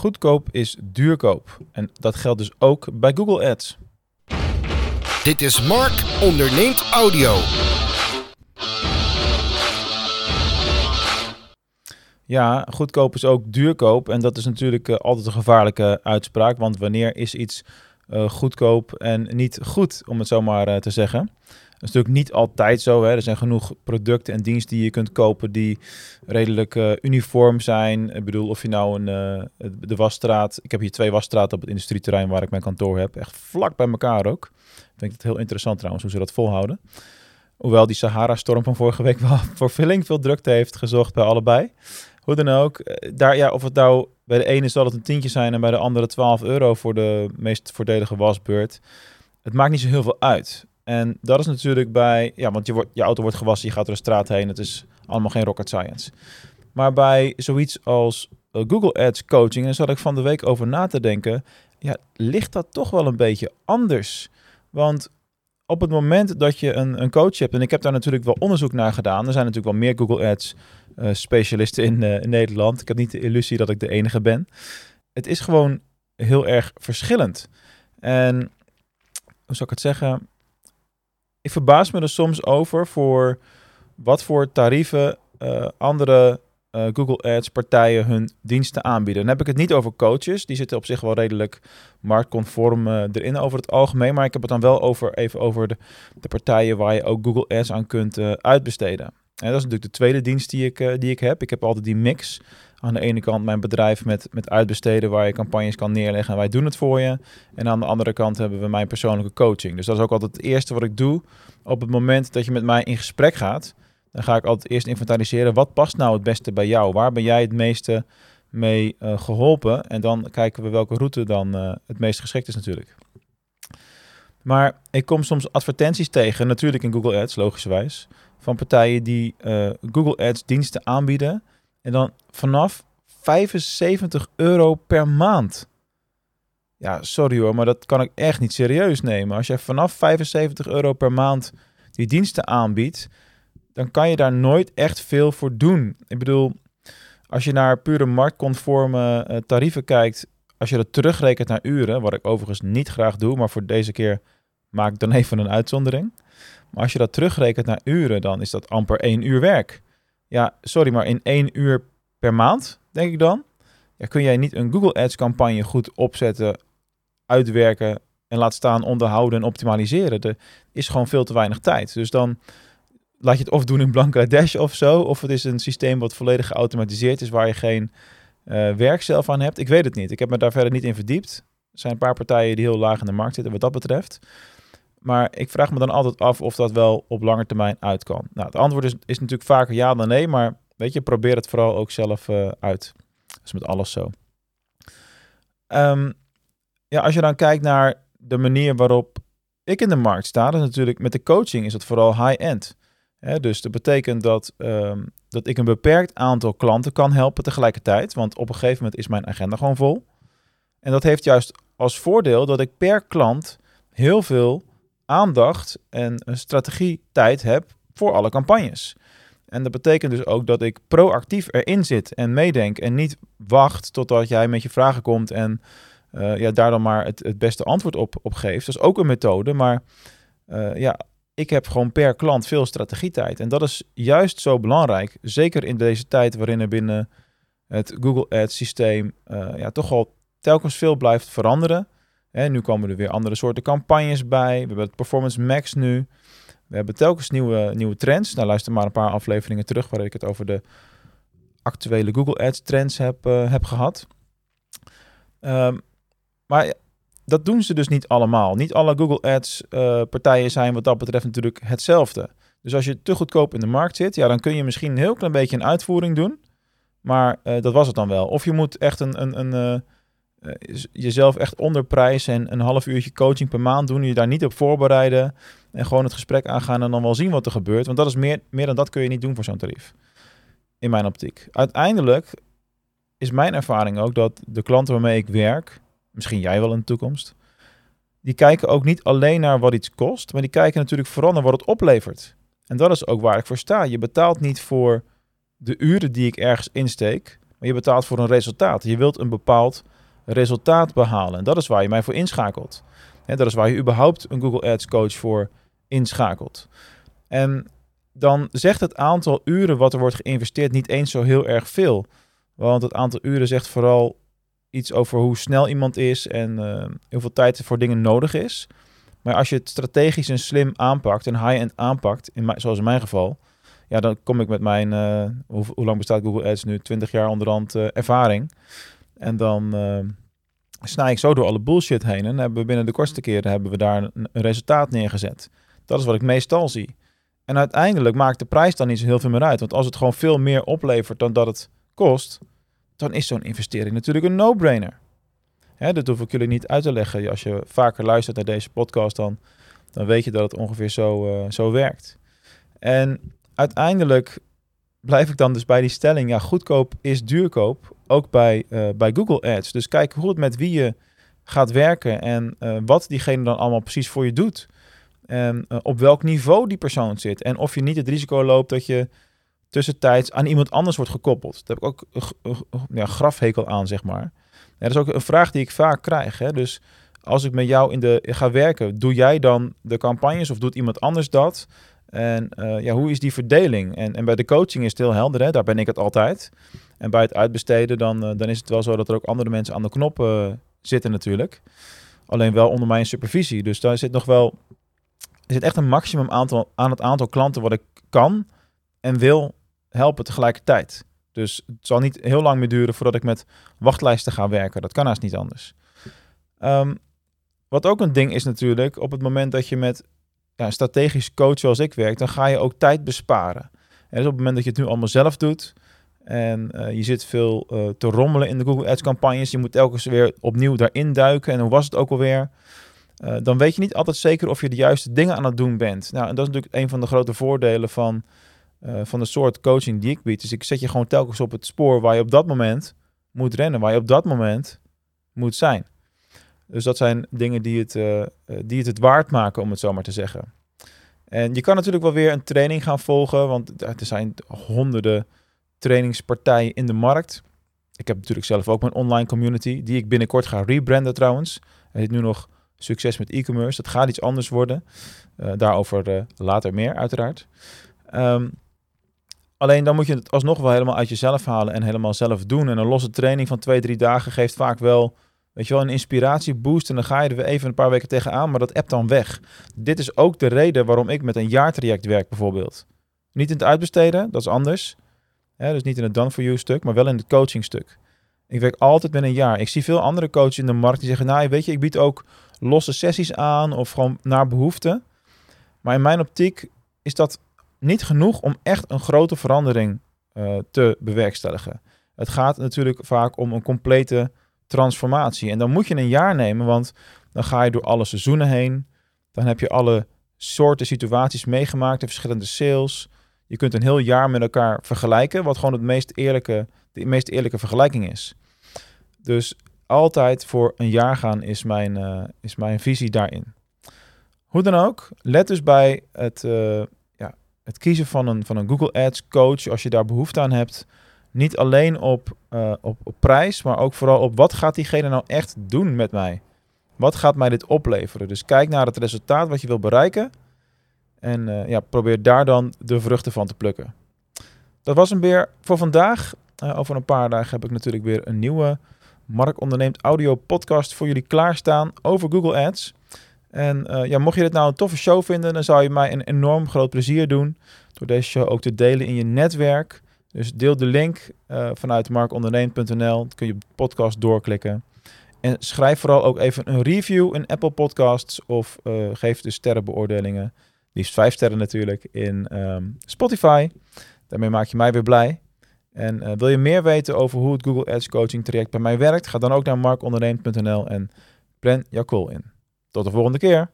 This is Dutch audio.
Goedkoop is duurkoop. En dat geldt dus ook bij Google Ads. Dit is Mark onderneemt audio. Ja, goedkoop is ook duurkoop. En dat is natuurlijk uh, altijd een gevaarlijke uitspraak. Want wanneer is iets uh, goedkoop en niet goed, om het zo maar uh, te zeggen? Dat is natuurlijk niet altijd zo. Hè. Er zijn genoeg producten en diensten die je kunt kopen die redelijk uh, uniform zijn. Ik bedoel, of je nou een, de wasstraat... Ik heb hier twee wasstraten op het industrieterrein waar ik mijn kantoor heb. Echt vlak bij elkaar ook. Ik denk het heel interessant trouwens hoe ze dat volhouden. Hoewel die Sahara-storm van vorige week wel voor Villing veel drukte heeft gezocht bij allebei. Hoe dan ook, eh, daar, ja, of het nou bij de ene zal het een tientje zijn en bij de andere 12 euro voor de meest voordelige wasbeurt. Het maakt niet zo heel veel uit. En dat is natuurlijk bij, ja, want je, wordt, je auto wordt gewassen, je gaat door de straat heen. Het is allemaal geen rocket science. Maar bij zoiets als eh, Google Ads coaching, en zat ik van de week over na te denken, ja, ligt dat toch wel een beetje anders. Want op het moment dat je een, een coach hebt, en ik heb daar natuurlijk wel onderzoek naar gedaan, er zijn natuurlijk wel meer Google Ads uh, specialisten in, uh, in, Nederland. Ik heb niet de illusie dat ik de enige ben. Het is gewoon heel erg verschillend. En hoe zou ik het zeggen? Ik verbaas me er soms over voor wat voor tarieven uh, andere uh, Google Ads partijen hun diensten aanbieden. Dan heb ik het niet over coaches, die zitten op zich wel redelijk marktconform uh, erin over het algemeen, maar ik heb het dan wel over, even over de, de partijen waar je ook Google Ads aan kunt uitbesteden. En dat is natuurlijk de tweede dienst die ik, die ik heb. Ik heb altijd die mix. Aan de ene kant mijn bedrijf met, met uitbesteden waar je campagnes kan neerleggen en wij doen het voor je. En aan de andere kant hebben we mijn persoonlijke coaching. Dus dat is ook altijd het eerste wat ik doe op het moment dat je met mij in gesprek gaat dan ga ik altijd eerst inventariseren. Wat past nou het beste bij jou? Waar ben jij het meeste mee uh, geholpen? En dan kijken we welke route dan uh, het meest geschikt is natuurlijk. Maar ik kom soms advertenties tegen, natuurlijk in Google Ads, logischerwijs, van partijen die uh, Google Ads diensten aanbieden. En dan vanaf 75 euro per maand. Ja, sorry hoor, maar dat kan ik echt niet serieus nemen. Als jij vanaf 75 euro per maand die diensten aanbiedt, dan kan je daar nooit echt veel voor doen. Ik bedoel, als je naar pure marktconforme uh, tarieven kijkt, als je dat terugrekent naar uren, wat ik overigens niet graag doe, maar voor deze keer maak ik dan even een uitzondering. Maar als je dat terugrekent naar uren, dan is dat amper één uur werk. Ja, sorry, maar in één uur per maand, denk ik dan, ja, kun jij niet een Google Ads campagne goed opzetten, uitwerken en laat staan onderhouden en optimaliseren. Er is gewoon veel te weinig tijd. Dus dan laat je het of doen in Bangladesh of zo. Of het is een systeem wat volledig geautomatiseerd is, waar je geen uh, werk zelf aan hebt. Ik weet het niet. Ik heb me daar verder niet in verdiept. Er zijn een paar partijen die heel laag in de markt zitten wat dat betreft. Maar ik vraag me dan altijd af of dat wel op lange termijn uit kan. Nou, het antwoord is, is natuurlijk vaker ja dan nee. Maar weet je, probeer het vooral ook zelf uh, uit. Dat is met alles zo. Um, ja, als je dan kijkt naar de manier waarop ik in de markt sta, dan natuurlijk met de coaching is het vooral high-end dus dat betekent dat, um, dat ik een beperkt aantal klanten kan helpen tegelijkertijd. Want op een gegeven moment is mijn agenda gewoon vol. En dat heeft juist als voordeel dat ik per klant heel veel aandacht en strategie tijd heb voor alle campagnes. En dat betekent dus ook dat ik proactief erin zit en meedenk en niet wacht totdat jij met je vragen komt en uh, ja, daar dan maar het, het beste antwoord op, op geeft. Dat is ook een methode, maar uh, ja, ik heb gewoon per klant veel strategietijd. En dat is juist zo belangrijk. Zeker in deze tijd waarin er binnen het Google Ads systeem uh, ja, toch al telkens veel blijft veranderen. En nu komen er weer andere soorten campagnes bij. We hebben het Performance Max nu. We hebben telkens nieuwe, nieuwe trends. Nou, luister maar een paar afleveringen terug waarin ik het over de actuele Google Ads trends heb, uh, heb gehad. Um, maar dat doen ze dus niet allemaal. Niet alle Google Ads uh, partijen zijn wat dat betreft natuurlijk hetzelfde. Dus als je te goedkoop in de markt zit, ja, dan kun je misschien een heel klein beetje een uitvoering doen. Maar uh, dat was het dan wel. Of je moet echt een, een, een jezelf echt onderprijzen en een half uurtje coaching per maand doen. Je daar niet op voorbereiden en gewoon het gesprek aangaan en dan wel zien wat er gebeurt. Want dat is meer, meer dan dat kun je niet doen voor zo'n tarief. In mijn optiek. Uiteindelijk is mijn ervaring ook dat de klanten waarmee ik werk, misschien jij wel in de toekomst, die kijken ook niet alleen naar wat iets kost, maar die kijken natuurlijk vooral naar wat het oplevert. En dat is ook waar ik voor sta. Je betaalt niet voor de uren die ik ergens insteek, maar je betaalt voor een resultaat. Je wilt een bepaald resultaat behalen. En dat is waar je mij voor inschakelt. En dat is waar je überhaupt een Google Ads coach voor inschakelt. En dan zegt het aantal uren wat er wordt geïnvesteerd niet eens zo heel erg veel. Want het aantal uren zegt vooral iets over hoe snel iemand is en hoeveel tijd er voor dingen nodig is. Maar als je het strategisch en slim aanpakt en high-end aanpakt, in zoals in mijn geval, ja, dan kom ik met mijn, hoe, hoe, lang bestaat Google Ads nu? 20 jaar onderhand uh, ervaring. En dan snij ik zo door alle bullshit heen en hebben we binnen de kortste keren hebben we daar een, een resultaat neergezet. Dat is wat ik meestal zie. En uiteindelijk maakt de prijs dan niet zo heel veel meer uit. Want als het gewoon veel meer oplevert dan dat het kost, dan is zo'n investering natuurlijk een no-brainer. Hè, dat hoef ik jullie niet uit te leggen. Als je vaker luistert naar deze podcast, dan, dan weet je dat het ongeveer zo, uh, zo werkt. En uiteindelijk blijf ik dan dus bij die stelling, ja, goedkoop is duurkoop, ook bij, uh, bij Google Ads. Dus kijk hoe het met wie je gaat werken en uh, wat diegene dan allemaal precies voor je doet. En op welk niveau die persoon zit. En of je niet het risico loopt dat je tussentijds aan iemand anders wordt gekoppeld. Daar heb ik ook een ja, grafhekel aan, zeg maar. Ja, dat is ook een vraag die ik vaak krijg. Hè? Dus als ik met jou in de ga werken, doe jij dan de campagnes of doet iemand anders dat? En uh, ja, hoe is die verdeling? En, en bij de coaching is het heel helder, hè? daar ben ik het altijd. En bij het uitbesteden, dan, uh, dan is het wel zo dat er ook andere mensen aan de knop uh, zitten natuurlijk. Alleen wel onder mijn supervisie. Dus daar zit nog wel, er zit echt een maximum aantal, aan het aantal klanten wat ik kan en wil helpen tegelijkertijd. Dus het zal niet heel lang meer duren voordat ik met wachtlijsten ga werken. Dat kan haast niet anders. Um, wat ook een ding is natuurlijk, op het moment dat je met strategisch coach zoals ik werk, dan ga je ook tijd besparen. En dus op het moment dat je het nu allemaal zelf doet en uh, je zit veel uh, te rommelen in de Google Ads campagnes, je moet telkens weer opnieuw daarin duiken en hoe was het ook alweer? Uh, dan weet je niet altijd zeker of je de juiste dingen aan het doen bent. Nou, en dat is natuurlijk een van de grote voordelen van van de soort coaching die ik bied. Dus ik zet je gewoon telkens op het spoor waar je op dat moment moet rennen, waar je op dat moment moet zijn. Dus dat zijn dingen die het, uh, die het het waard maken, om het zo maar te zeggen. En je kan natuurlijk wel weer een training gaan volgen, want er zijn honderden trainingspartijen in de markt. Ik heb natuurlijk zelf ook mijn online community, die ik binnenkort ga rebranden trouwens. Het heet nu nog Succes met e-commerce. Dat gaat iets anders worden. Uh, daarover later meer, uiteraard. Um, Alleen dan moet je het alsnog wel helemaal uit jezelf halen en helemaal zelf doen. En een losse training van twee, drie dagen geeft vaak wel, weet je wel, een inspiratieboost. En dan ga je er weer even een paar weken tegenaan, maar dat appt dan weg. Dit is ook de reden waarom ik met een jaartraject werk bijvoorbeeld. Niet in het uitbesteden, dat is anders. dus niet in het done for you stuk, maar wel in het coaching stuk. Ik werk altijd met een jaar. Ik zie veel andere coaches in de markt die zeggen, nou weet je, ik bied ook losse sessies aan of gewoon naar behoefte. Maar in mijn optiek is dat niet genoeg om echt een grote verandering uh, te bewerkstelligen. Het gaat natuurlijk vaak om een complete transformatie. En dan moet je een jaar nemen, want dan ga je door alle seizoenen heen. Dan heb je alle soorten situaties meegemaakt, de verschillende sales. Je kunt een heel jaar met elkaar vergelijken, wat gewoon het meest eerlijke, de meest eerlijke vergelijking is. Dus altijd voor een jaar gaan is mijn, uh, is mijn visie daarin. Hoe dan ook, let dus bij het, uh, het kiezen van een, van een Google Ads coach, als je daar behoefte aan hebt, niet alleen op, uh, op, op prijs, maar ook vooral op wat gaat diegene nou echt doen met mij? Wat gaat mij dit opleveren? Dus kijk naar het resultaat wat je wil bereiken en uh, ja, probeer daar dan de vruchten van te plukken. Dat was hem weer voor vandaag. Uh, over een paar dagen heb ik natuurlijk weer een nieuwe Mark Onderneemt audio podcast voor jullie klaarstaan over Google Ads. En ja, mocht je dit nou een toffe show vinden, dan zou je mij een enorm groot plezier doen door deze show ook te delen in je netwerk. Dus deel de link uh, vanuit markonderneem.nl. Kun je op de podcast doorklikken. En schrijf vooral ook even een review in Apple Podcasts of uh, geef de sterrenbeoordelingen. Liefst vijf sterren natuurlijk in um, Spotify. Daarmee maak je mij weer blij. En wil je meer weten over hoe het Google Ads coaching traject bij mij werkt? Ga dan ook naar markonderneem.nl en plan jouw call in. Tot de volgende keer.